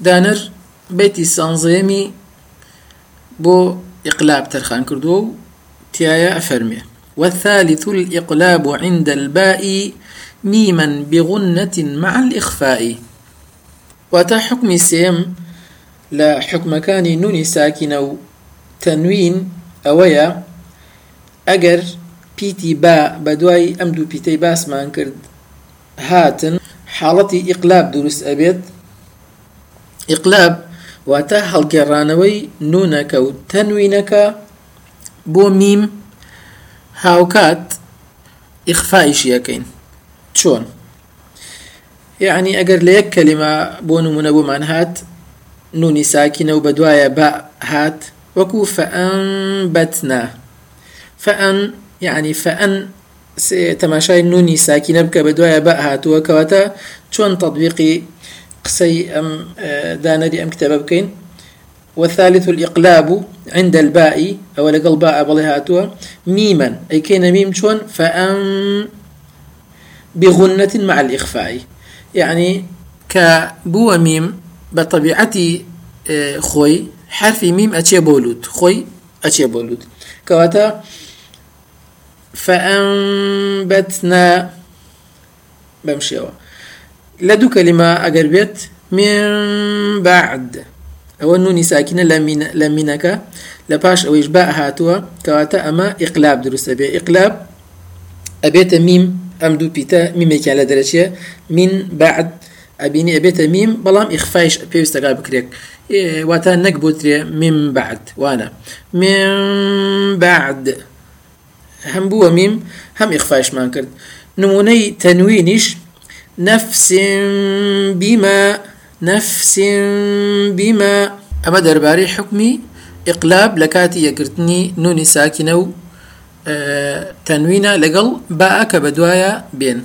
دانر بيتي سانزيمي بو إقلاب ترخان كردو تيايا أفرمي. والثالث الإقلاب عند الباء ميما بغنة مع الإخفاء. وتا حكم سيم لا حكم كان نوني ساكنة تنوين أويا. أجر بيتي با بدواي أمدو بيتي باس ما انكرد هاتن. حالتي إقلاب دروس أبيت. إقلاب. واتا هەڵگێڕانەوەی نونەکە و تەنوینەکە بۆ میم هاوکات ئیخفایش یەکەین چۆن یعنی ئەگەر لە یەک کەلیمە بۆ نمونە بۆمان هات نونی ساکینە و بە دوایە بە هات وەکو فەئەنبەتنا فەئەن یعنی فەئەن تەماشای نونی ساکینە بکە بە دوایە بە هاتووە کەواتە چۆن تطبیقی قسي أم آه، دانري أم كتاب بكين. والثالث الإقلاب عند الباء أو لقل باء بلهاتوا ميما أي كين ميم شون؟ فأن بغنة مع الإخفاء. يعني كبو ميم بطبيعتي آه، خوي حرف ميم أتشي بولود. خوي أتشي بولود. كواتا فأنبتنا بمشيوا. لدو كلمة أجر بيت من بعد. أو نوني ساكنة لمن لمنك لباش أو إشباء هاتوا. كواتا أما إقلاب درست بي إقلاب. أبيت ميم. أمدو بيتا. ميم كان لدرجة من بعد. أبيني أبيت ميم. بلام بيوست قال بكريك. إيه واتا نكبوتري من بعد. وأنا. من بعد. بو ميم. هم إخفايش ما كرد نموني تنوينش. نفس بما نفس بما. أما درباري حكمي إقلاب لكاتي يقرتني نوني ساكنة آه تنوينة لقل باء كبدوايا بين